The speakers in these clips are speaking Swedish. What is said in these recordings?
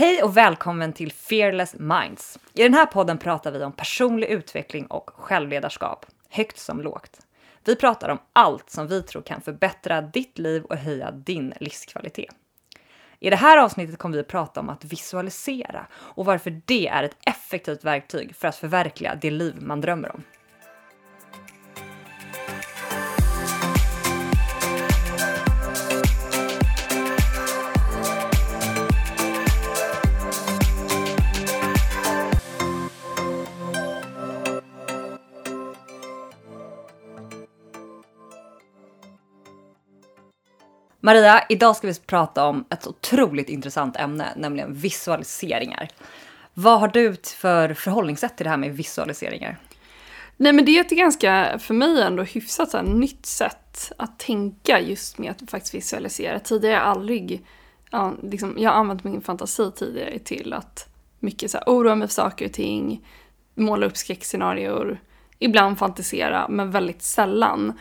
Hej och välkommen till Fearless Minds. I den här podden pratar vi om personlig utveckling och självledarskap, högt som lågt. Vi pratar om allt som vi tror kan förbättra ditt liv och höja din livskvalitet. I det här avsnittet kommer vi att prata om att visualisera och varför det är ett effektivt verktyg för att förverkliga det liv man drömmer om. Maria, idag ska vi prata om ett otroligt intressant ämne, nämligen visualiseringar. Vad har du för förhållningssätt till det här med visualiseringar? Nej men det är ett ganska, för mig ändå, hyfsat så här, nytt sätt att tänka just med att faktiskt visualisera. Tidigare har jag aldrig, ja, liksom, jag har använt min fantasi tidigare till att mycket så här, oroa mig för saker och ting, måla upp skräckscenarier, ibland fantisera, men väldigt sällan.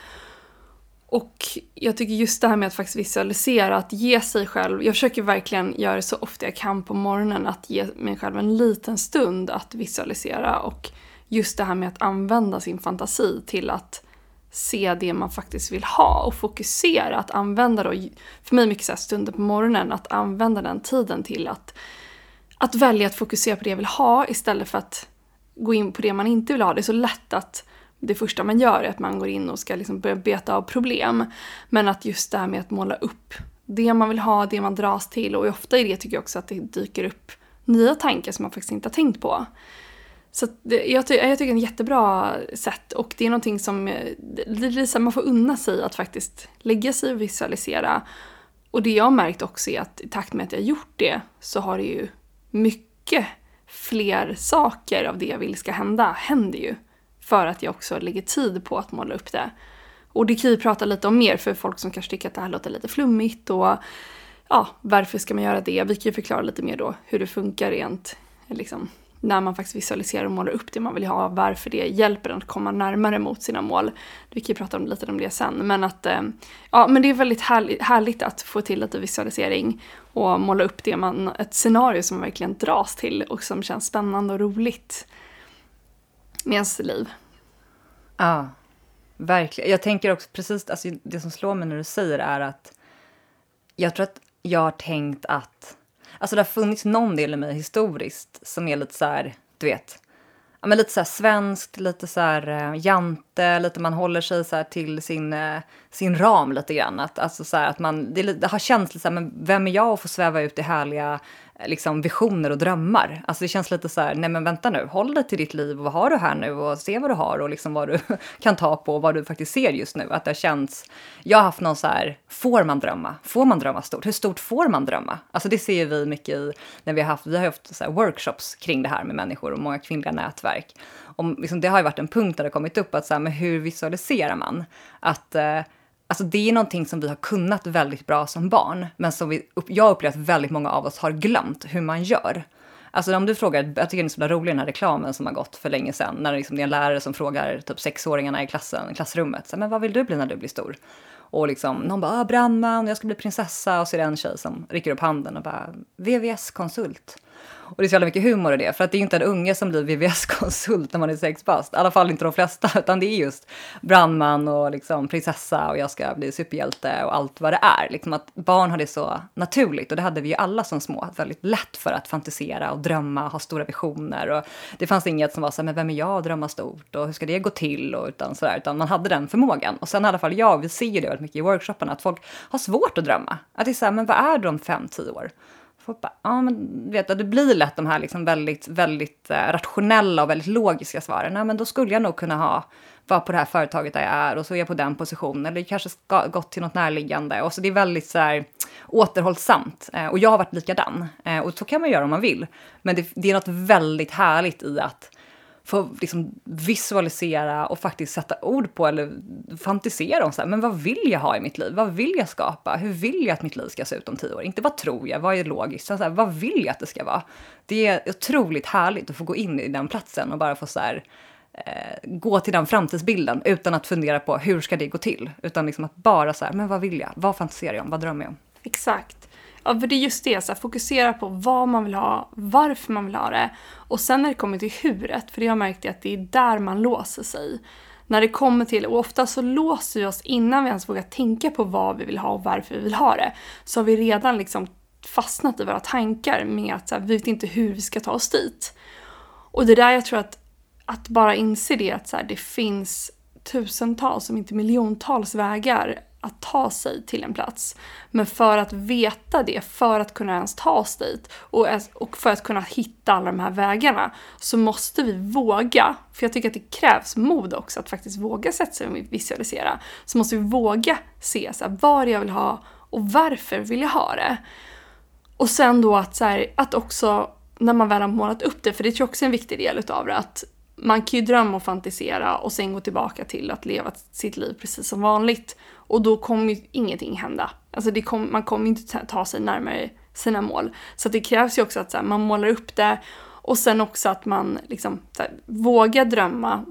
Och jag tycker just det här med att faktiskt visualisera, att ge sig själv, jag försöker verkligen göra det så ofta jag kan på morgonen, att ge mig själv en liten stund att visualisera och just det här med att använda sin fantasi till att se det man faktiskt vill ha och fokusera, att använda då, för mig mycket så här stunder på morgonen, att använda den tiden till att, att välja att fokusera på det jag vill ha istället för att gå in på det man inte vill ha. Det är så lätt att det första man gör är att man går in och ska liksom börja beta av problem. Men att just det här med att måla upp det man vill ha, det man dras till och ofta i det tycker jag också att det dyker upp nya tankar som man faktiskt inte har tänkt på. Så det, jag, ty jag tycker det är ett jättebra sätt och det är någonting som eh, det, det, man får unna sig att faktiskt lägga sig och visualisera. Och det jag har märkt också är att i takt med att jag har gjort det så har det ju mycket fler saker av det jag vill ska hända, händer ju. För att jag också lägger tid på att måla upp det. Och det kan vi prata lite om mer för folk som kanske tycker att det här låter lite flummigt och ja, varför ska man göra det? Vi kan ju förklara lite mer då hur det funkar rent liksom, när man faktiskt visualiserar och målar upp det man vill ha, varför det hjälper en att komma närmare mot sina mål. Vi kan ju prata om, lite om det sen, men att eh, ja, men det är väldigt härligt, härligt att få till lite visualisering och måla upp det man, ett scenario som man verkligen dras till och som känns spännande och roligt med ens liv. Ja, verkligen. Jag tänker också precis, alltså det som slår mig när du säger är att jag tror att jag har tänkt att, alltså det har funnits någon del i mig historiskt som är lite så här, du vet, ja, men lite så här svenskt, lite så här uh, jante, lite man håller sig så till sin, uh, sin ram lite grann. Att, alltså så att man, det, det, har känts lite så här, men vem är jag att få sväva ut i härliga liksom, visioner och drömmar. Alltså det känns lite så här, nej men vänta nu, håll dig till ditt liv och vad har du här nu och se vad du har och liksom vad du kan ta på och vad du faktiskt ser just nu. Att det har känts, jag har haft någon så här, får man drömma? Får man drömma stort? Hur stort får man drömma? Alltså det ser vi mycket i, när vi har haft, vi har haft så workshops kring det här med människor och många kvinnliga nätverk. Och liksom, det har ju varit en punkt där det kommit upp att så här, men hur visualiserar man? Att eh, Alltså det är någonting som vi har kunnat väldigt bra som barn, men som vi, jag upplever att väldigt många av oss har glömt hur man gör. Alltså om du frågar, jag tycker det är så rolig den här reklamen som har gått för länge sedan, när liksom det är en lärare som frågar typ sexåringarna i klassen, klassrummet, så, men vad vill du bli när du blir stor? Och liksom, någon bara, ah, brandman, jag ska bli prinsessa, och så är det en tjej som rycker upp handen och bara, VVS-konsult. Och det är så jävla mycket humor i det, för att det är inte en unge som blir VVS-konsult när man är sex bast. I alla fall inte de flesta, utan det är just brandman och liksom prinsessa och jag ska bli superhjälte och allt vad det är. Liksom att barn har det så naturligt och det hade vi ju alla som små, väldigt lätt för att fantisera och drömma, ha stora visioner och det fanns inget som var så här, men vem är jag att drömma stort och hur ska det gå till och utan sådär, utan man hade den förmågan. Och sen i alla fall jag, vi ser ju det väldigt mycket i workshopparna, att folk har svårt att drömma. Att det är så här, men vad är de fem, tio år? Folk bara, ja men vet du, det blir lätt de här liksom väldigt, väldigt eh, rationella och väldigt logiska svaren. Nej men då skulle jag nog kunna ha, vara på det här företaget där jag är och så är jag på den positionen. Eller kanske ska, gått till något närliggande. Och så det är väldigt så här återhållsamt. Eh, och jag har varit likadan. Eh, och så kan man göra om man vill. Men det, det är något väldigt härligt i att få liksom visualisera och faktiskt sätta ord på eller fantisera om så här, men vad vill jag ha i mitt liv? Vad vill jag skapa? Hur vill jag att mitt liv ska se ut om tio år? Inte vad tror jag? Vad är logiskt? Så här, vad vill jag att det ska vara? Det är otroligt härligt att få gå in i den platsen och bara få så här, eh, gå till den framtidsbilden utan att fundera på hur ska det gå till? Utan liksom att bara så här, men vad vill jag? Vad fantiserar jag om? Vad drömmer jag om? Exakt. Ja, för det är just det, så här, fokusera på vad man vill ha, varför man vill ha det. Och sen när det kommer till huret, för det har jag märkt att det är där man låser sig. När det kommer till, och ofta så låser vi oss innan vi ens vågar tänka på vad vi vill ha och varför vi vill ha det. Så har vi redan liksom fastnat i våra tankar med att så här, vi vet inte hur vi ska ta oss dit. Och det där jag tror att, att bara inse det att så här, det finns tusentals, om inte miljontals vägar att ta sig till en plats. Men för att veta det, för att kunna ens ta oss dit och, och för att kunna hitta alla de här vägarna så måste vi våga, för jag tycker att det krävs mod också att faktiskt våga sätta sig och visualisera. Så måste vi våga se så här, vad jag vill ha och varför vill jag ha det. Och sen då att, så här, att också när man väl har målat upp det, för det tror jag också är en viktig del utav det, att man kan ju drömma och fantisera och sen gå tillbaka till att leva sitt liv precis som vanligt. Och då kommer ju ingenting hända. Alltså det kom, man kommer inte ta sig närmare sina mål. Så det krävs ju också att här, man målar upp det och sen också att man liksom, här, vågar drömma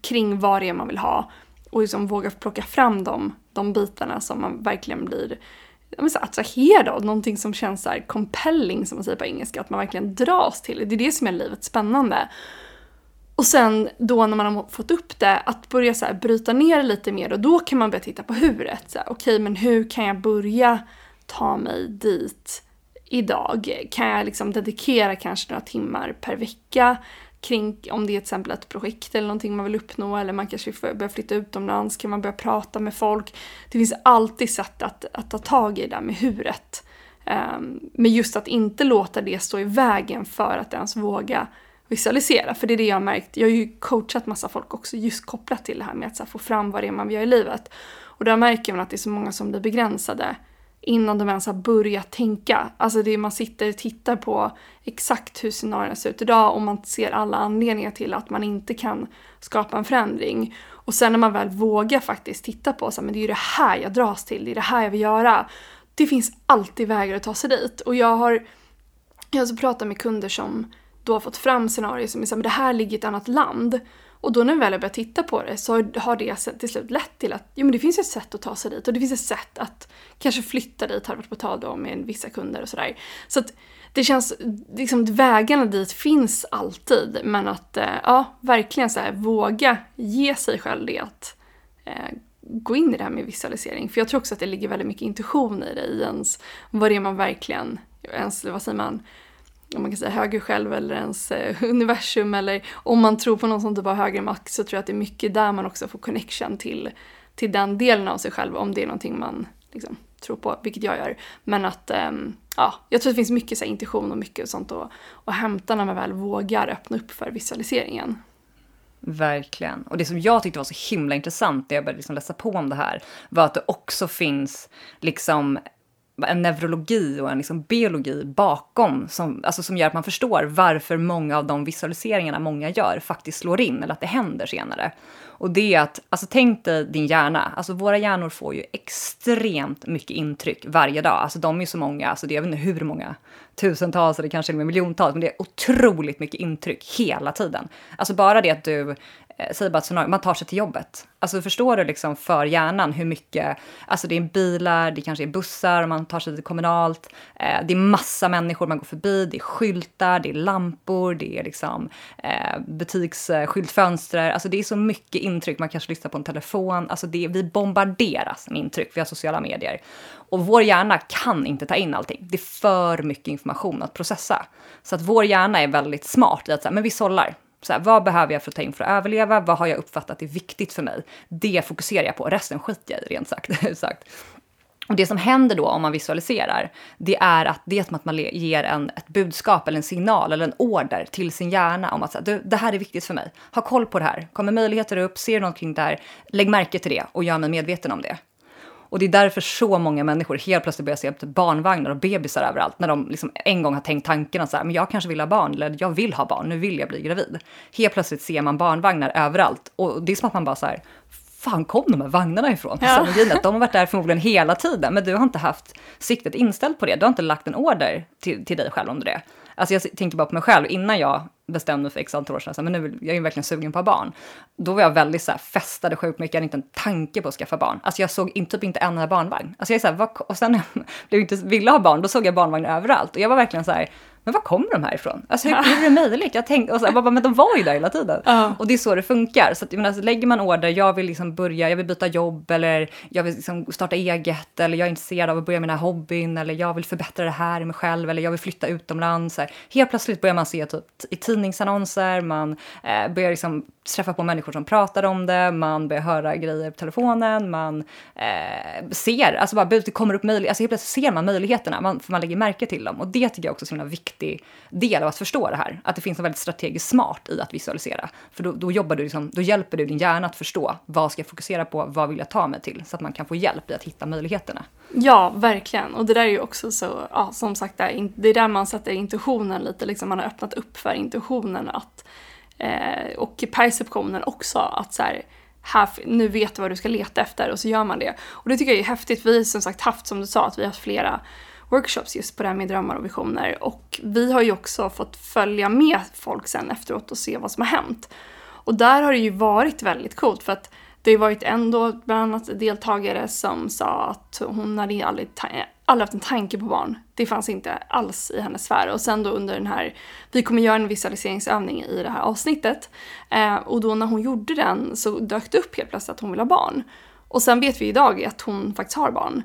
kring vad det är man vill ha och liksom vågar plocka fram de, de bitarna som man verkligen blir så attraherad av, någonting som känns så compelling som man säger på engelska, att man verkligen dras till det. Det är det som är livet spännande. Och sen då när man har fått upp det, att börja så här bryta ner lite mer och då kan man börja titta på huret. Okej, okay, men hur kan jag börja ta mig dit idag? Kan jag liksom dedikera kanske några timmar per vecka kring om det är till exempel ett projekt eller någonting man vill uppnå eller man kanske börjar flytta utomlands, kan man börja prata med folk. Det finns alltid sätt att, att ta tag i det där med huret. Um, ehm, men just att inte låta det stå i vägen för att ens våga visualisera. För det är det jag har märkt. Jag har ju coachat massa folk också just kopplat till det här med att här, få fram vad det är man vill göra i livet. Och där märker man att det är så många som blir begränsade innan de ens har börjat tänka. Alltså det är, man sitter och tittar på exakt hur scenarierna ser ut idag och man ser alla anledningar till att man inte kan skapa en förändring. Och sen när man väl vågar faktiskt titta på så här, men det är ju det här jag dras till, det är det här jag vill göra. Det finns alltid vägar att ta sig dit. Och jag har, jag har alltså pratat med kunder som då har fått fram scenarier som är så här, men det här ligger i ett annat land. Och då när vi väl har börjat titta på det så har det till slut lett till att jo, men det finns ett sätt att ta sig dit och det finns ett sätt att kanske flytta dit har varit på tal då med vissa kunder och sådär. Så att det känns, liksom vägarna dit finns alltid men att eh, ja, verkligen så här, våga ge sig själv det att eh, gå in i det här med visualisering. För jag tror också att det ligger väldigt mycket intuition i det, i ens, vad det är man verkligen, ens, vad säger man, om man kan säga högre själv eller ens eh, universum eller om man tror på någon som typ har högre makt så tror jag att det är mycket där man också får connection till, till den delen av sig själv om det är någonting man liksom, tror på, vilket jag gör. Men att ähm, ja, jag tror att det finns mycket så här, intuition och mycket sånt att, att hämta när man väl vågar öppna upp för visualiseringen. Verkligen. Och det som jag tyckte var så himla intressant när jag började liksom läsa på om det här var att det också finns liksom en neurologi och en liksom biologi bakom som, alltså som gör att man förstår varför många av de visualiseringarna många gör faktiskt slår in eller att det händer senare. Och det är att, alltså tänk dig din hjärna, alltså våra hjärnor får ju extremt mycket intryck varje dag. Alltså de är ju så många, alltså det är jag vet inte hur många, tusentals eller kanske miljontals, men det är otroligt mycket intryck hela tiden. Alltså bara det att du Eh, bara ett scenario, man tar sig till jobbet. Alltså förstår du liksom för hjärnan hur mycket, alltså det är bilar, det kanske är bussar, man tar sig till kommunalt, eh, det är massa människor man går förbi, det är skyltar, det är lampor, det är liksom eh, butiksskyltfönster, alltså det är så mycket intryck, man kanske lyssnar på en telefon, alltså det, vi bombarderas med intryck via sociala medier. Och vår hjärna kan inte ta in allting. Det är för mycket information att processa. Så att vår hjärna är väldigt smart i att säga, men vi sållar. Så här, vad behöver jag för att ta in för att överleva? Vad har jag uppfattat är viktigt för mig? Det fokuserar jag på. Resten skiter jag i, rent sagt. sagt. Och det som händer då om man visualiserar, det är att det är som att man ger en, ett budskap eller en signal eller en order till sin hjärna om att så här, det här är viktigt för mig. Ha koll på det här. Kommer möjligheter upp? Ser du någonting där? Lägg märke till det och gör mig medveten om det. Och det är därför så många människor helt plötsligt börjar se barnvagnar och bebisar överallt. När de liksom en gång har tänkt tanken att så här, men jag kanske vill ha barn, eller jag vill ha barn, nu vill jag bli gravid. Helt plötsligt ser man barnvagnar överallt. Och det är som att man bara så här, fan kom de här vagnarna ifrån? Ja. de har varit där förmodligen hela tiden, men du har inte haft siktet inställt på det. Du har inte lagt en order till, till dig själv om det. Alltså jag tänker bara på mig själv, innan jag bestämde mig för x antal år sedan, så här, men nu jag är verkligen sugen på att ha barn. Då var jag väldigt så här, festade sjukt mycket, jag hade inte en tanke på att skaffa barn. Alltså jag såg in, typ inte en enda barnvagn. Alltså jag är så här, vad, och sen när jag blev inte ville ha barn, då såg jag barnvagn överallt. Och jag var verkligen så här, men var kommer de här ifrån? Alltså hur, hur är det möjligt? Jag tänkte, och så, bara, men de var ju där hela tiden. Ja. Och det är så det funkar. Så att, jag menar, så lägger man order, jag vill liksom börja, jag vill byta jobb eller jag vill liksom starta eget eller jag är intresserad av att börja här hobbyn eller jag vill förbättra det här i mig själv eller jag vill flytta utomlands. Så här. Helt plötsligt börjar man se typ, i tidningsannonser, man eh, börjar liksom träffa på människor som pratar om det, man börjar höra grejer på telefonen, man eh, ser, alltså bara det kommer upp möjligheter, alltså helt plötsligt ser man möjligheterna, man, för man lägger märke till dem. Och det tycker jag också är en så himla viktig del av att förstå det här. Att det finns en väldigt strategiskt smart i att visualisera. För då, då jobbar du liksom, då hjälper du din hjärna att förstå vad ska jag fokusera på, vad vill jag ta mig till? Så att man kan få hjälp i att hitta möjligheterna. Ja, verkligen. Och det där är ju också så, ja, som sagt, det är där man sätter intuitionen lite, liksom man har öppnat upp för intuitionen att, eh, och perceptionen också, att så här, här, nu vet du vad du ska leta efter och så gör man det. Och det tycker jag är häftigt. Vi har som sagt haft, som du sa, att vi har haft flera workshops just på det här med drömmar och visioner. Och vi har ju också fått följa med folk sen efteråt och se vad som har hänt. Och där har det ju varit väldigt coolt för att det har ju varit då, bland annat deltagare som sa att hon hade aldrig, aldrig haft en tanke på barn. Det fanns inte alls i hennes sfär. Och sen då under den här, vi kommer göra en visualiseringsövning i det här avsnittet. Eh, och då när hon gjorde den så dök det upp helt plötsligt att hon vill ha barn. Och sen vet vi idag att hon faktiskt har barn.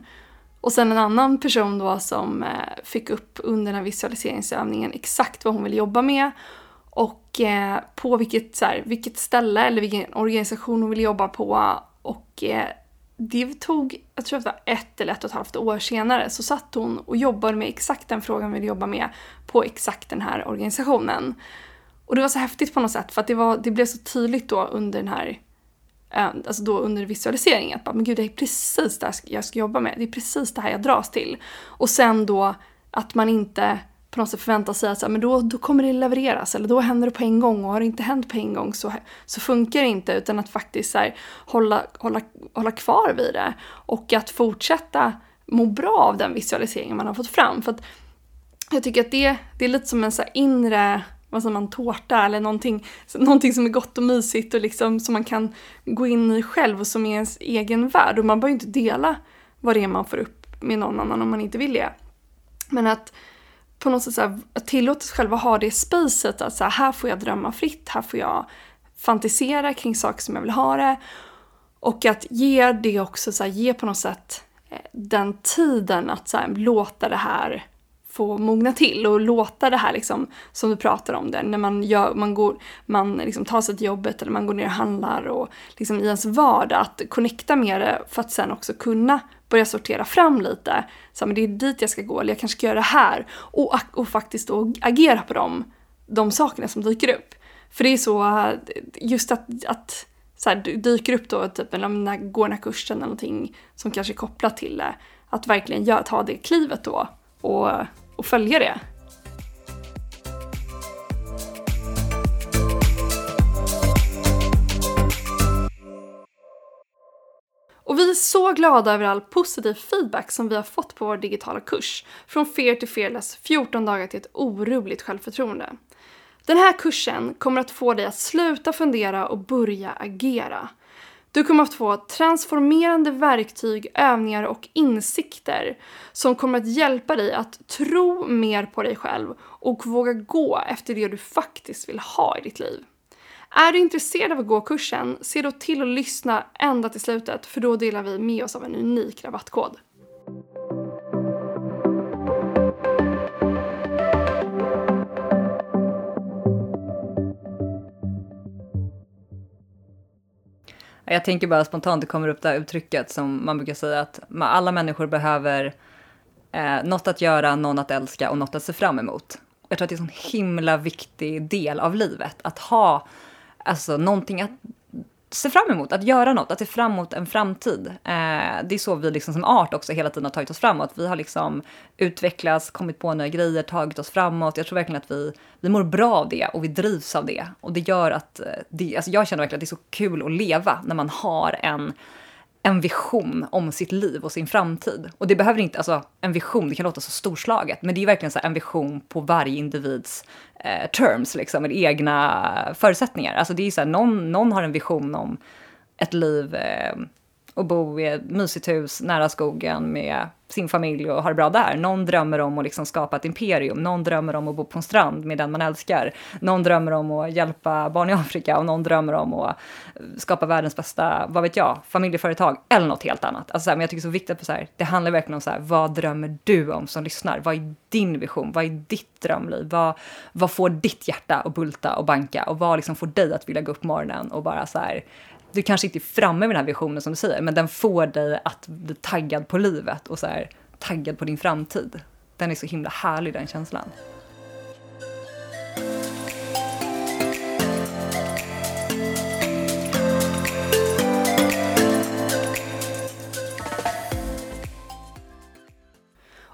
Och sen en annan person då som eh, fick upp under den här visualiseringsövningen exakt vad hon vill jobba med och eh, på vilket, så här, vilket ställe eller vilken organisation hon vill jobba på. Och eh, det tog, jag tror att det var ett eller ett och ett halvt år senare, så satt hon och jobbade med exakt den frågan hon ville jobba med på exakt den här organisationen. Och det var så häftigt på något sätt för att det, var, det blev så tydligt då under den här eh, alltså då under visualiseringen, att bara, men gud det är precis det här jag ska jobba med, det är precis det här jag dras till. Och sen då att man inte på något sätt förväntar sig att så här, men då, då kommer det levereras eller då händer det på en gång och har det inte hänt på en gång så, så funkar det inte utan att faktiskt så här, hålla, hålla, hålla kvar vid det och att fortsätta må bra av den visualiseringen man har fått fram. För att jag tycker att det, det är lite som en så inre vad säger man, tårta eller någonting, någonting som är gott och mysigt och liksom som man kan gå in i själv och som är ens egen värld. Och man behöver ju inte dela vad det är man får upp med någon annan om man inte vill det. Men att på något sätt så här, att tillåta sig själv att ha det spacet att så här, här får jag drömma fritt, här får jag fantisera kring saker som jag vill ha det. Och att ge det också, så här, ge på något sätt eh, den tiden att så här, låta det här få mogna till och låta det här liksom, som du pratar om det, när man, gör, man, går, man liksom tar sig till jobbet eller man går ner och handlar och liksom i ens vardag, att connecta med det för att sen också kunna börja sortera fram lite. Så men det är dit jag ska gå, eller jag kanske ska göra det här. Och, och faktiskt då agera på dem, de sakerna som dyker upp. För det är så, just att, att så här, dyker upp då, typ, eller om går den här kursen eller någonting som kanske är kopplat till det. Att verkligen gör, ta det klivet då och och följa det. Och vi är så glada över all positiv feedback som vi har fått på vår digitala kurs. Från Fear to Fearless, 14 dagar till ett orubbligt självförtroende. Den här kursen kommer att få dig att sluta fundera och börja agera. Du kommer att få transformerande verktyg, övningar och insikter som kommer att hjälpa dig att tro mer på dig själv och våga gå efter det du faktiskt vill ha i ditt liv. Är du intresserad av att gå kursen, se då till att lyssna ända till slutet för då delar vi med oss av en unik rabattkod. Jag tänker bara spontant, det kommer upp det här uttrycket som man brukar säga att alla människor behöver eh, något att göra, någon att älska och något att se fram emot. Jag tror att det är en sån himla viktig del av livet, att ha alltså, någonting att se fram emot, att göra något, att se fram emot en framtid. Eh, det är så vi liksom som art också hela tiden har tagit oss framåt. Vi har liksom utvecklats, kommit på nya grejer, tagit oss framåt. Jag tror verkligen att vi, vi mår bra av det och vi drivs av det. Och det gör att, eh, det, alltså jag känner verkligen att det är så kul att leva när man har en en vision om sitt liv och sin framtid. Och det behöver inte, alltså en vision, det kan låta så storslaget, men det är verkligen så en vision på varje individs eh, terms, liksom, eller egna förutsättningar. Alltså det är så här, någon, någon har en vision om ett liv eh, och bo i ett mysigt hus nära skogen med sin familj och ha det bra där. Någon drömmer om att liksom skapa ett imperium, någon drömmer om att bo på en strand med den man älskar. Någon drömmer om att hjälpa barn i Afrika och någon drömmer om att skapa världens bästa, vad vet jag, familjeföretag eller något helt annat. Alltså, men jag tycker det är så viktigt att så här, det handlar verkligen om så här, vad drömmer du om som lyssnar? Vad är din vision? Vad är ditt drömliv? Vad, vad får ditt hjärta att bulta och banka? Och vad liksom får dig att vilja gå upp på morgonen och bara så här, du kanske inte är framme med den här visionen som du säger, men den får dig att bli taggad på livet och så här, taggad på din framtid. Den är så himla härlig den känslan.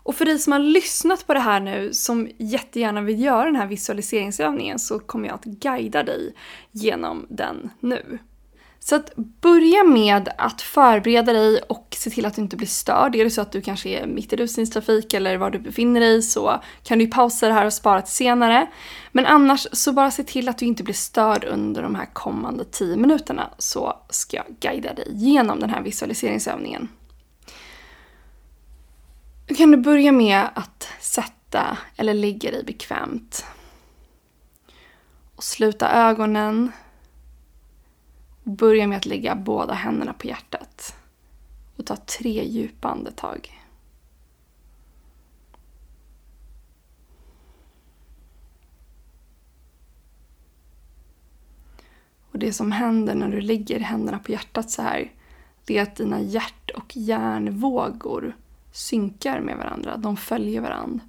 Och för dig som har lyssnat på det här nu, som jättegärna vill göra den här visualiseringsövningen, så kommer jag att guida dig genom den nu. Så att börja med att förbereda dig och se till att du inte blir störd. Är det så att du kanske är mitt i rusningstrafik eller var du befinner dig så kan du pausa det här och spara till senare. Men annars så bara se till att du inte blir störd under de här kommande 10 minuterna så ska jag guida dig genom den här visualiseringsövningen. Då kan du börja med att sätta eller lägga dig bekvämt. Och sluta ögonen Börja med att lägga båda händerna på hjärtat och ta tre djupa andetag. Och det som händer när du lägger händerna på hjärtat så här, det är att dina hjärt och hjärnvågor synkar med varandra. De följer varandra.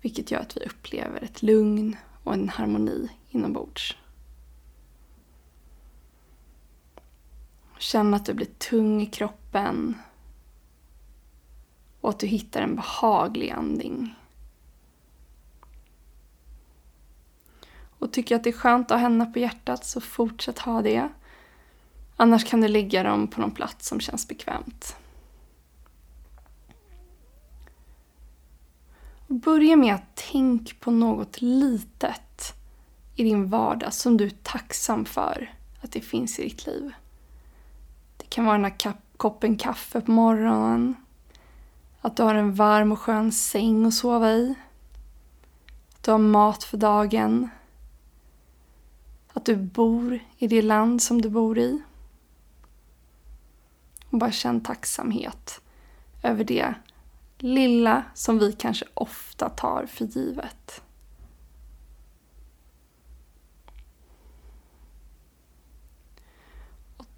Vilket gör att vi upplever ett lugn och en harmoni inombords. Känn att du blir tung i kroppen och att du hittar en behaglig andning. Och tycker att det är skönt att ha händerna på hjärtat så fortsätt ha det. Annars kan du lägga dem på någon plats som känns bekvämt. Börja med att tänka på något litet i din vardag som du är tacksam för att det finns i ditt liv. Det kan vara den här koppen kaffe på morgonen. Att du har en varm och skön säng att sova i. Att du har mat för dagen. Att du bor i det land som du bor i. Och bara känn tacksamhet över det lilla som vi kanske ofta tar för givet.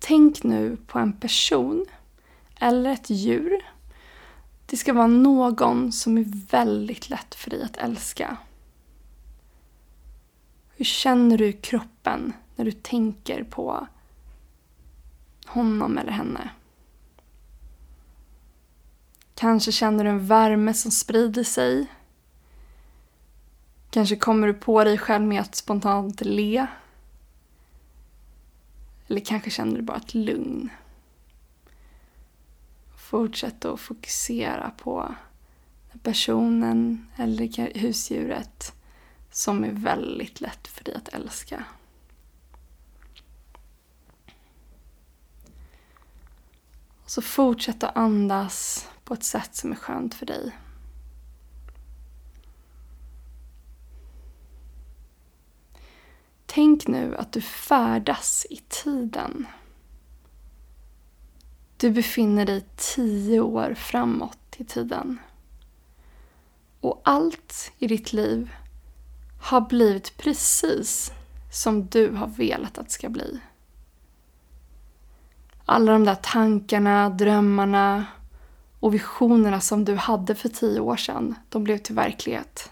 Tänk nu på en person eller ett djur. Det ska vara någon som är väldigt lätt för dig att älska. Hur känner du i kroppen när du tänker på honom eller henne? Kanske känner du en värme som sprider sig. Kanske kommer du på dig själv med att spontant le eller kanske känner du bara ett lugn. Fortsätt att fokusera på personen eller husdjuret som är väldigt lätt för dig att älska. Så fortsätt att andas på ett sätt som är skönt för dig. Tänk nu att du färdas i tiden. Du befinner dig tio år framåt i tiden. Och allt i ditt liv har blivit precis som du har velat att det ska bli. Alla de där tankarna, drömmarna och visionerna som du hade för tio år sedan, de blev till verklighet.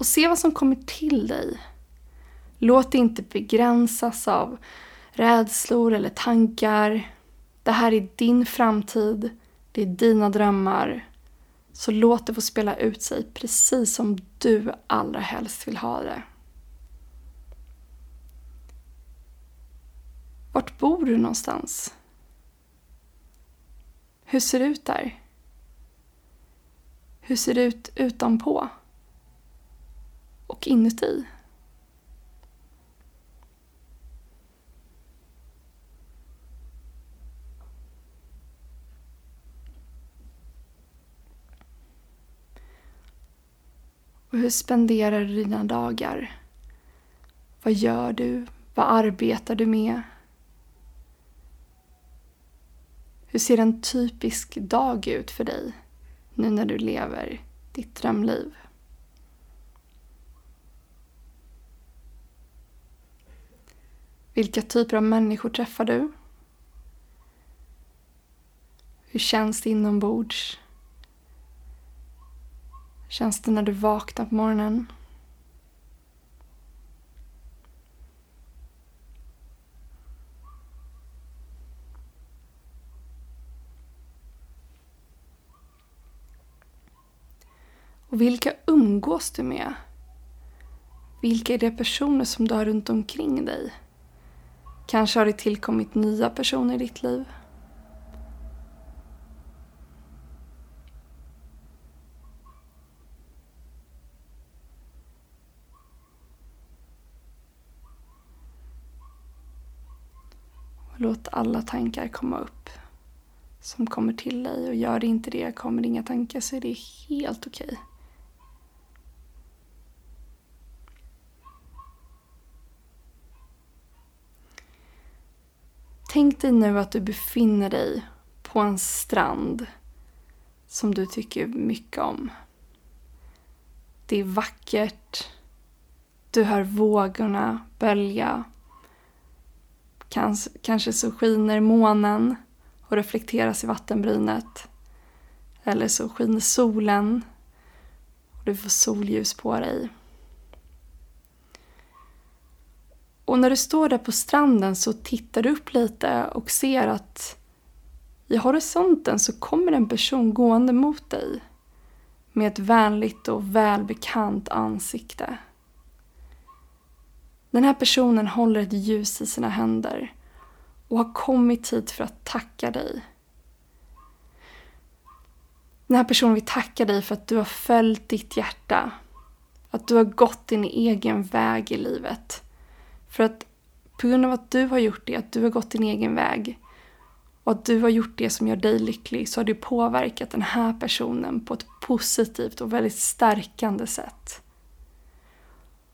Och se vad som kommer till dig. Låt dig inte begränsas av rädslor eller tankar. Det här är din framtid, det är dina drömmar. Så låt det få spela ut sig precis som du allra helst vill ha det. Vart bor du någonstans? Hur ser det ut där? Hur ser det ut utanpå? Och inuti? Och hur spenderar du dina dagar? Vad gör du? Vad arbetar du med? Hur ser en typisk dag ut för dig nu när du lever ditt drömliv? Vilka typer av människor träffar du? Hur känns det inombords? Känns det när du vaknar på morgonen? Och vilka umgås du med? Vilka är de personer som du har runt omkring dig? Kanske har det tillkommit nya personer i ditt liv? Låt alla tankar komma upp som kommer till dig och gör det inte det, kommer det inga tankar så är det helt okej. Okay. Tänk dig nu att du befinner dig på en strand som du tycker mycket om. Det är vackert. Du hör vågorna bölja. Kanske så skiner månen och reflekteras i vattenbrynet. Eller så skiner solen och du får solljus på dig. Och när du står där på stranden så tittar du upp lite och ser att i horisonten så kommer en person gående mot dig med ett vänligt och välbekant ansikte. Den här personen håller ett ljus i sina händer och har kommit hit för att tacka dig. Den här personen vill tacka dig för att du har följt ditt hjärta. Att du har gått din egen väg i livet. För att på grund av att du har gjort det, att du har gått din egen väg och att du har gjort det som gör dig lycklig så har du påverkat den här personen på ett positivt och väldigt stärkande sätt.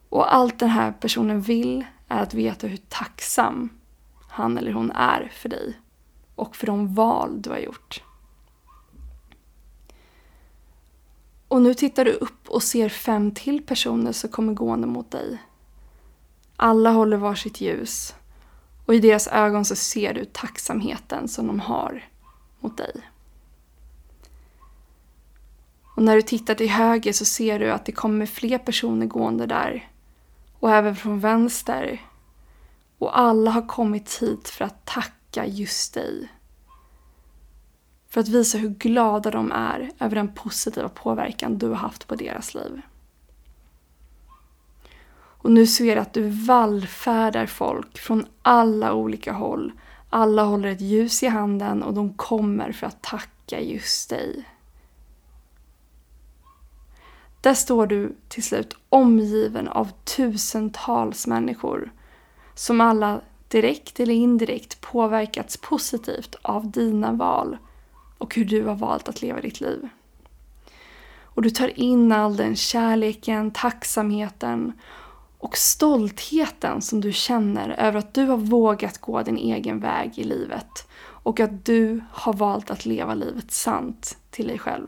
Och allt den här personen vill är att veta hur tacksam han eller hon är för dig och för de val du har gjort. Och nu tittar du upp och ser fem till personer som kommer gående mot dig. Alla håller varsitt ljus och i deras ögon så ser du tacksamheten som de har mot dig. Och när du tittar till höger så ser du att det kommer fler personer gående där. Och även från vänster. Och alla har kommit hit för att tacka just dig. För att visa hur glada de är över den positiva påverkan du har haft på deras liv. Och nu ser jag att du vallfärdar folk från alla olika håll. Alla håller ett ljus i handen och de kommer för att tacka just dig. Där står du till slut omgiven av tusentals människor som alla direkt eller indirekt påverkats positivt av dina val och hur du har valt att leva ditt liv. Och du tar in all den kärleken, tacksamheten och stoltheten som du känner över att du har vågat gå din egen väg i livet och att du har valt att leva livet sant till dig själv.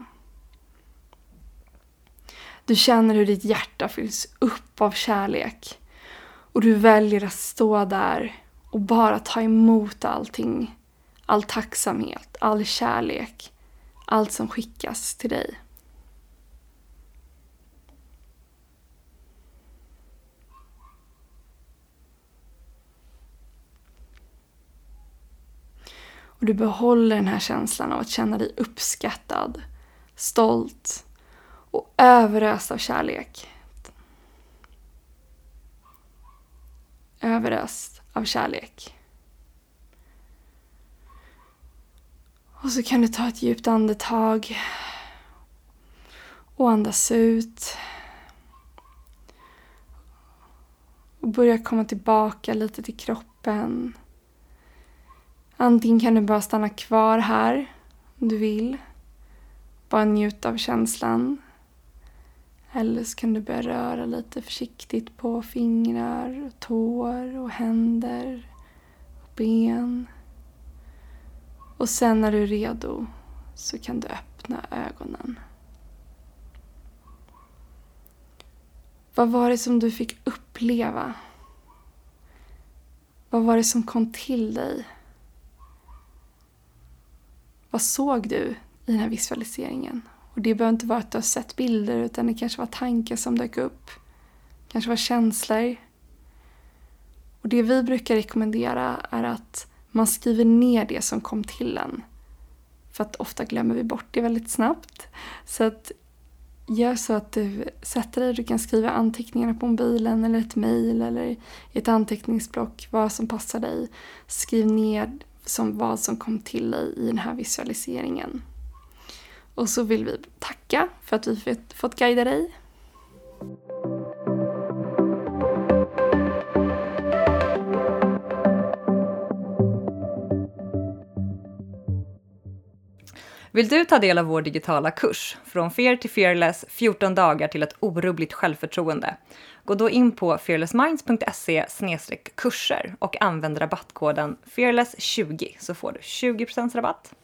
Du känner hur ditt hjärta fylls upp av kärlek och du väljer att stå där och bara ta emot allting. All tacksamhet, all kärlek, allt som skickas till dig. Och du behåller den här känslan av att känna dig uppskattad, stolt och överöst av kärlek. Överöst av kärlek. Och så kan du ta ett djupt andetag och andas ut. Och börja komma tillbaka lite till kroppen. Antingen kan du bara stanna kvar här om du vill. Bara njuta av känslan. Eller så kan du börja röra lite försiktigt på fingrar, och tår och händer och ben. Och sen när du är redo så kan du öppna ögonen. Vad var det som du fick uppleva? Vad var det som kom till dig? Vad såg du i den här visualiseringen? Och det behöver inte vara att du har sett bilder utan det kanske var tankar som dök upp. kanske var känslor. Och det vi brukar rekommendera är att man skriver ner det som kom till en. För att ofta glömmer vi bort det väldigt snabbt. Så att gör så att du sätter dig, du kan skriva anteckningarna på mobilen eller ett mejl eller i ett anteckningsblock, vad som passar dig. Skriv ner som vad som kom till dig i den här visualiseringen. Och så vill vi tacka för att vi fått guida dig. Vill du ta del av vår digitala kurs, Från Fear till Fearless, 14 dagar till ett orubbligt självförtroende? Gå då in på fearlessminds.se kurser och använd rabattkoden fearless20 så får du 20% rabatt.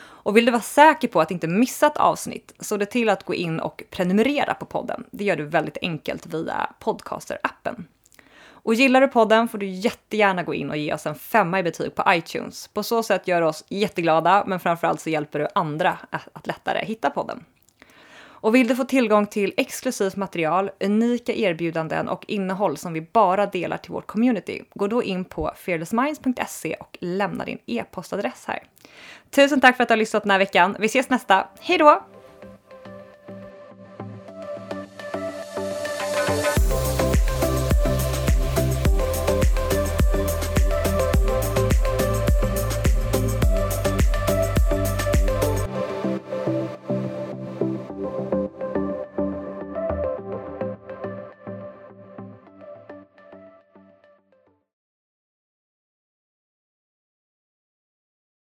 Och vill du vara säker på att inte missa ett avsnitt så det till att gå in och prenumerera på podden. Det gör du väldigt enkelt via Podcaster-appen. Och gillar du podden får du jättegärna gå in och ge oss en femma i betyg på iTunes. På så sätt gör du oss jätteglada, men framförallt så hjälper du andra att lättare hitta podden. Och vill du få tillgång till exklusivt material, unika erbjudanden och innehåll som vi bara delar till vårt community, gå då in på fearlessminds.se och lämna din e-postadress här. Tusen tack för att du har lyssnat den här veckan. Vi ses nästa. Hej då!